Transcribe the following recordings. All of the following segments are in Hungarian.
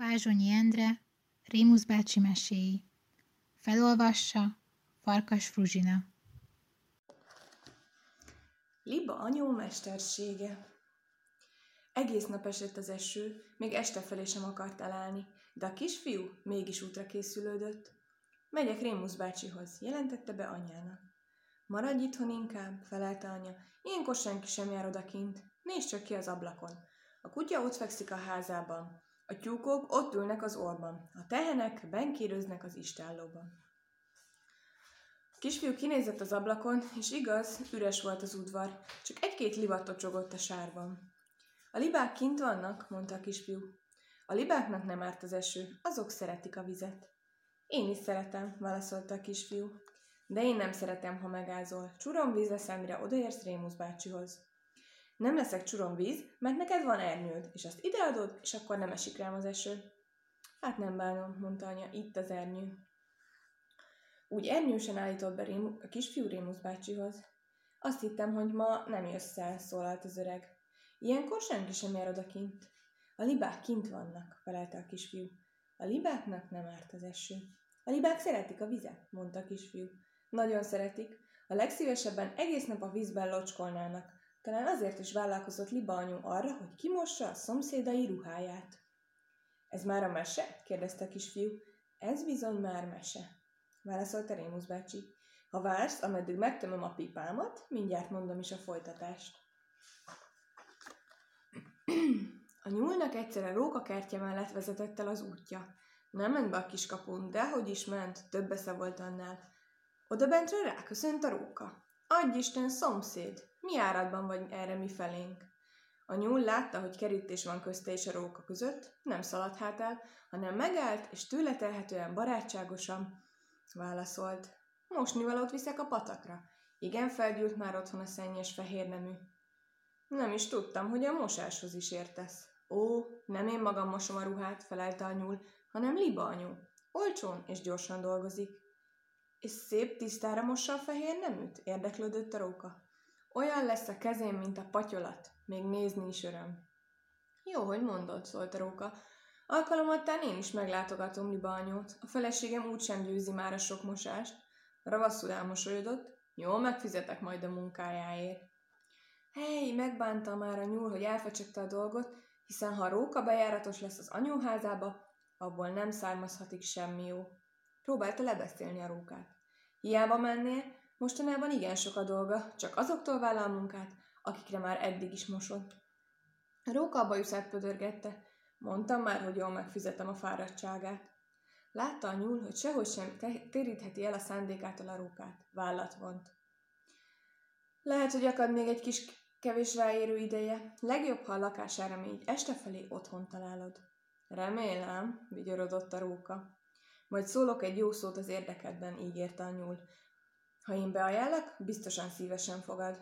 Vázsonyi Endre, Rémusz bácsi meséi. Felolvassa Farkas Fruzsina. Liba anyó mestersége Egész nap esett az eső, még este felé sem akart elállni, de a kisfiú mégis útra készülődött. Megyek Rémusz bácsihoz, jelentette be anyjának. Maradj itthon inkább, felelte anya, ilyenkor senki sem jár odakint. Nézd csak ki az ablakon. A kutya ott fekszik a házában. A tyúkok ott ülnek az orban. A tehenek benkérőznek az istállóban. A kisfiú kinézett az ablakon, és igaz, üres volt az udvar, csak egy-két libat tocsogott a sárban. A libák kint vannak, mondta a kisfiú. A libáknak nem árt az eső, azok szeretik a vizet. Én is szeretem, válaszolta a kisfiú. De én nem szeretem, ha megázol. Csurom víz lesz, amire odaérsz Rémusz bácsihoz. Nem leszek csurom víz, mert neked van ernyőd, és azt ideadod, és akkor nem esik rám az eső. Hát nem bánom, mondta anya, itt az ernyő. Úgy ernyősen állított be Rému, a kisfiú Rémusz bácsihoz. Azt hittem, hogy ma nem jössz el, szólalt az öreg. Ilyenkor senki sem jár odakint. A libák kint vannak, felelte a kisfiú. A libáknak nem árt az eső. A libák szeretik a vizet, mondta a kisfiú. Nagyon szeretik. A legszívesebben egész nap a vízben locskolnának. Talán azért is vállalkozott Liba anyu arra, hogy kimossa a szomszédai ruháját. Ez már a mese? kérdezte a kisfiú. Ez bizony már mese, válaszolta Rémusz bácsi. Ha vársz, ameddig megtömöm a pipámat, mindjárt mondom is a folytatást. A nyúlnak egyszer a rókakertje mellett vezetett el az útja. Nem ment be a kiskapun, de hogy is ment, több esze volt annál. Oda bentre ráköszönt a róka. Adj Isten, szomszéd, mi áradban vagy erre mi felénk? A nyúl látta, hogy kerítés van közte és a róka között, nem szaladt hát el, hanem megállt, és tőle telhetően barátságosan válaszolt. Mosnivalót viszek a patakra. Igen, felgyűlt már otthon a szennyes fehér nemű. Nem is tudtam, hogy a mosáshoz is értesz. Ó, nem én magam mosom a ruhát, felelte a nyúl, hanem Liba anyu. Olcsón és gyorsan dolgozik. És szép tisztára mossa a fehér neműt? Érdeklődött a róka. Olyan lesz a kezém, mint a patyolat. Még nézni is öröm. Jó, hogy mondod, szólt a róka. Alkalomattán én is meglátogatom Liba anyót. A feleségem úgysem győzi már a sok mosást. Ravaszul elmosolyodott. Jó, megfizetek majd a munkájáért. Hely, megbánta már a nyúl, hogy elfecsegte a dolgot, hiszen ha a róka bejáratos lesz az anyóházába, abból nem származhatik semmi jó. Próbálta lebeszélni a rókát. Hiába mennél, mostanában igen sok a dolga, csak azoktól vállal munkát, akikre már eddig is mosott. Róka a bajuszát pödörgette. Mondtam már, hogy jól megfizetem a fáradtságát. Látta a nyúl, hogy sehogy sem térítheti el a szándékától a rókát. Vállat vont. Lehet, hogy akad még egy kis kevés ráérő ideje. Legjobb, ha a lakására még este felé otthon találod. Remélem, vigyorodott a róka. Majd szólok egy jó szót az érdekedben, ígérte a nyúl. Ha én beajánlak, biztosan szívesen fogad.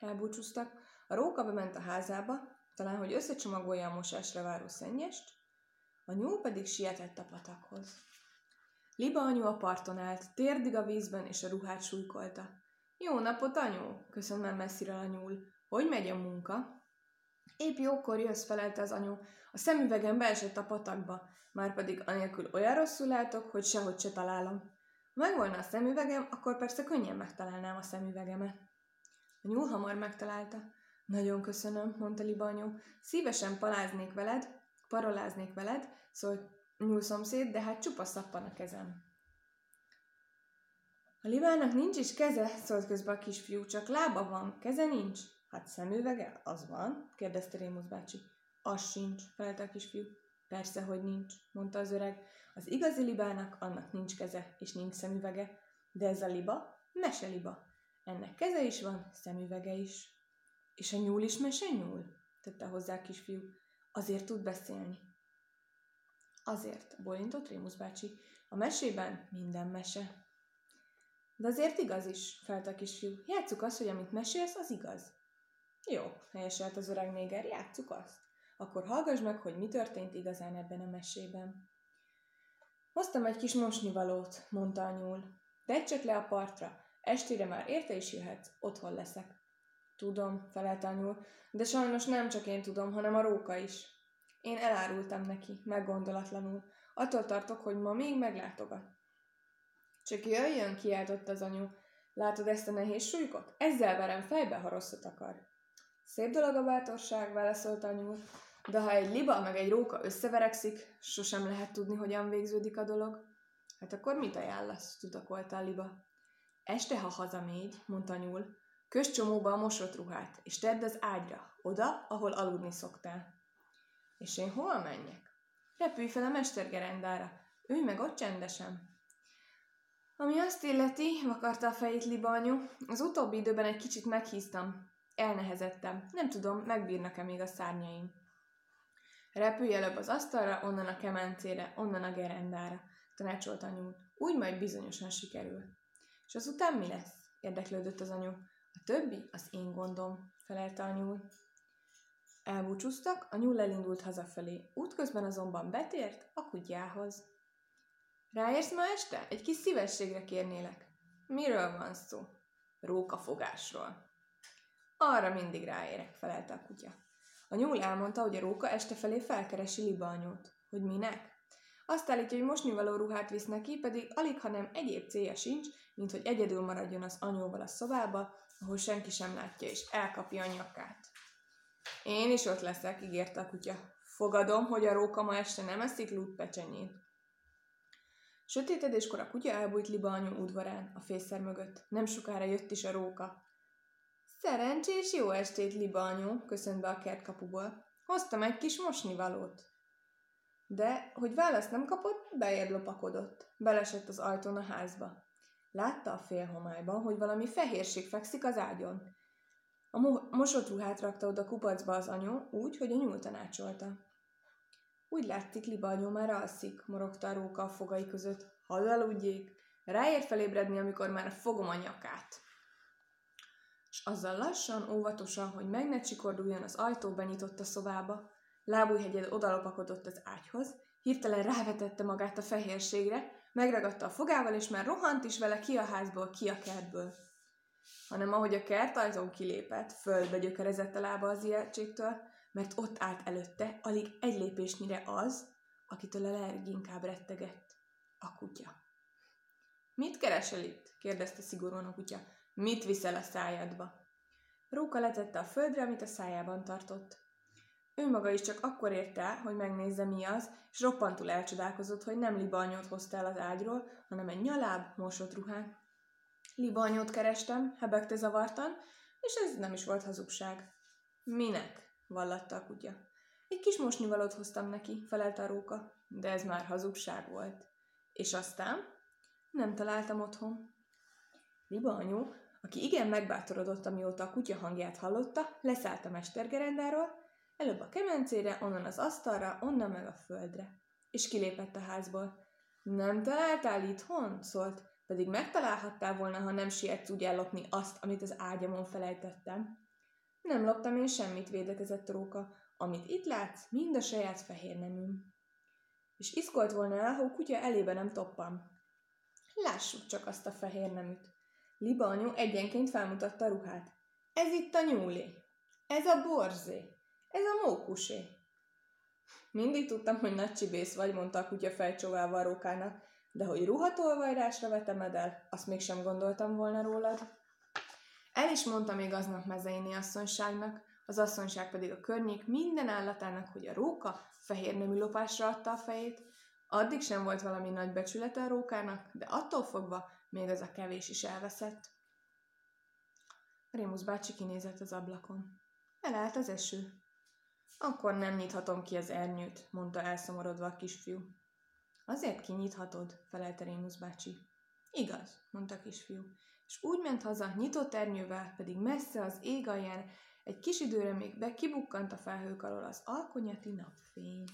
Elbúcsúztak, a róka bement a házába, talán, hogy összecsomagolja a mosásra váró szennyest, a nyúl pedig sietett a patakhoz. Liba anyu a parton állt, térdig a vízben, és a ruhát súlykolta. Jó napot, anyu! köszönöm messzire a nyúl. Hogy megy a munka? Épp jókor jössz, felelte az anyu. A szemüvegem beesett a patakba, már pedig anélkül olyan rosszul látok, hogy sehogy se találom. Megvolna a szemüvegem, akkor persze könnyen megtalálnám a szemüvegemet. A nyúl hamar megtalálta. Nagyon köszönöm, mondta Libanyó. Szívesen paláznék veled, paroláznék veled, szólt szomszéd, de hát csupa szappan a kezem. A Libának nincs is keze, szólt közbe a kisfiú, csak lába van, keze nincs. Hát szemüvege? Az van, kérdezte Rémusz bácsi. Az sincs, felelte a kisfiú. Persze, hogy nincs, mondta az öreg. Az igazi libának annak nincs keze, és nincs szemüvege. De ez a liba, mese liba. Ennek keze is van, szemüvege is. És a nyúl is mese nyúl? tette hozzá a kisfiú. Azért tud beszélni. Azért, bolintott Rémusz bácsi. A mesében minden mese. De azért igaz is, felt a kisfiú. Játsszuk azt, hogy amit mesélsz, az igaz. Jó, helyeselt az öreg néger, játsszuk azt. Akkor hallgass meg, hogy mi történt igazán ebben a mesében. Hoztam egy kis mosnivalót, mondta a nyúl. Tedd csak le a partra, estére már érte is jöhetsz, otthon leszek. Tudom, felelte a nyúl, de sajnos nem csak én tudom, hanem a róka is. Én elárultam neki, meggondolatlanul. Attól tartok, hogy ma még meglátogat. Csak jöjjön, kiáltott az anyu. Látod ezt a nehéz súlykot? Ezzel verem fejbe, ha rosszat akar. Szép dolog a bátorság, válaszolta anyu. De ha egy liba meg egy róka összeverekszik, sosem lehet tudni, hogyan végződik a dolog. Hát akkor mit ajánlasz? tudakolta a liba. Este, ha hazamégy, mondta nyúl, kös csomóba a mosott ruhát, és tedd az ágyra, oda, ahol aludni szoktál. És én hol menjek? Repülj fel a mestergerendára, ülj meg ott csendesen. Ami azt illeti, vakarta a fejét Liba anyu, az utóbbi időben egy kicsit meghíztam. Elnehezettem. Nem tudom, megbírnak-e még a szárnyaim. Repülj előbb az asztalra, onnan a kemencére, onnan a gerendára, tanácsolt anyu. Úgy majd bizonyosan sikerül. És azután mi lesz? érdeklődött az anyu. A többi az én gondom, felelte anyu. Elbúcsúztak, a nyúl elindult hazafelé, útközben azonban betért a kutyához. Ráérsz ma este? Egy kis szívességre kérnélek. Miről van szó? Rókafogásról. Arra mindig ráérek, felelte a kutya. A nyúl elmondta, hogy a róka este felé felkeresi Liba anyót. Hogy minek? Azt állítja, hogy mosnivaló ruhát visz neki, pedig alig, hanem egyéb célja sincs, mint hogy egyedül maradjon az anyóval a szobába, ahol senki sem látja, és elkapja a nyakát. Én is ott leszek, ígérte a kutya. Fogadom, hogy a róka ma este nem eszik lútpecsenyét. Sötétedéskor a kutya elbújt Liba anyu udvarán, a fészer mögött. Nem sokára jött is a róka. Szerencsés jó estét, Liba anyu, köszönt be a kertkapuból. Hoztam egy kis mosnivalót. De, hogy választ nem kapott, bejebb lopakodott. Belesett az ajtón a házba. Látta a félhomályban, hogy valami fehérség fekszik az ágyon. A mo- mosott ruhát rakta oda kupacba az anyu, úgy, hogy a nyúl tanácsolta. Úgy látszik, Liba anyu már alszik, morogta a róka a fogai között. Hadd aludjék, ráért felébredni, amikor már fogom a nyakát. És azzal lassan, óvatosan, hogy meg ne csikorduljon az ajtó, benyitott a szobába. Lábújhegyed odalopakodott az ágyhoz, hirtelen rávetette magát a fehérségre, megragadta a fogával, és már rohant is vele ki a házból, ki a kertből. Hanem ahogy a kertajtón kilépett, földbe gyökerezett a lába az ijegységtől, mert ott állt előtte, alig egy lépésnyire az, akitől a leginkább rettegett, a kutya. Mit keresel itt? kérdezte szigorúan a kutya. Mit viszel a szájadba? Róka letette a földre, amit a szájában tartott. Ő maga is csak akkor ért hogy megnézze mi az, és roppantul elcsodálkozott, hogy nem libanyót hozta el az ágyról, hanem egy nyaláb, mosott ruhán. Libanyót kerestem, hebegte zavartan, és ez nem is volt hazugság. Minek? vallatta a kutya. Egy kis mosnivalót hoztam neki, felelte a róka, de ez már hazugság volt. És aztán? Nem találtam otthon. Liba anyu, aki igen megbátorodott, amióta a kutya hangját hallotta, leszállt a mestergerendáról, előbb a kemencére, onnan az asztalra, onnan meg a földre. És kilépett a házból. Nem találtál itthon? szólt, pedig megtalálhattál volna, ha nem sietsz úgy ellopni azt, amit az ágyamon felejtettem. Nem loptam én semmit, védekezett róka. Amit itt látsz, mind a saját fehér neműm. És iszkolt volna el, ha a kutya elébe nem toppam. Lássuk csak azt a fehér neműt. Liba anyu egyenként felmutatta ruhát. Ez itt a nyúlé. Ez a borzé. Ez a mókusé. Mindig tudtam, hogy nagy csibész vagy, mondta a kutya fejcsóválva a rókának, de hogy ruhatolvajrásra vetemed el, azt mégsem gondoltam volna rólad. El is mondta még aznap mezeini asszonyságnak, az asszonyság pedig a környék minden állatának, hogy a róka fehér nemű lopásra adta a fejét. Addig sem volt valami nagy becsülete a rókának, de attól fogva még az a kevés is elveszett. Rémusz bácsi kinézett az ablakon. Elállt az eső. Akkor nem nyithatom ki az ernyőt, mondta elszomorodva a kisfiú. Azért kinyithatod, felelte Rémusz bácsi. Igaz, mondta a kisfiú, és úgy ment haza, nyitott ernyővel, pedig messze az ég alján egy kis időre még be kibukkant a felhők alól az alkonyati napfény.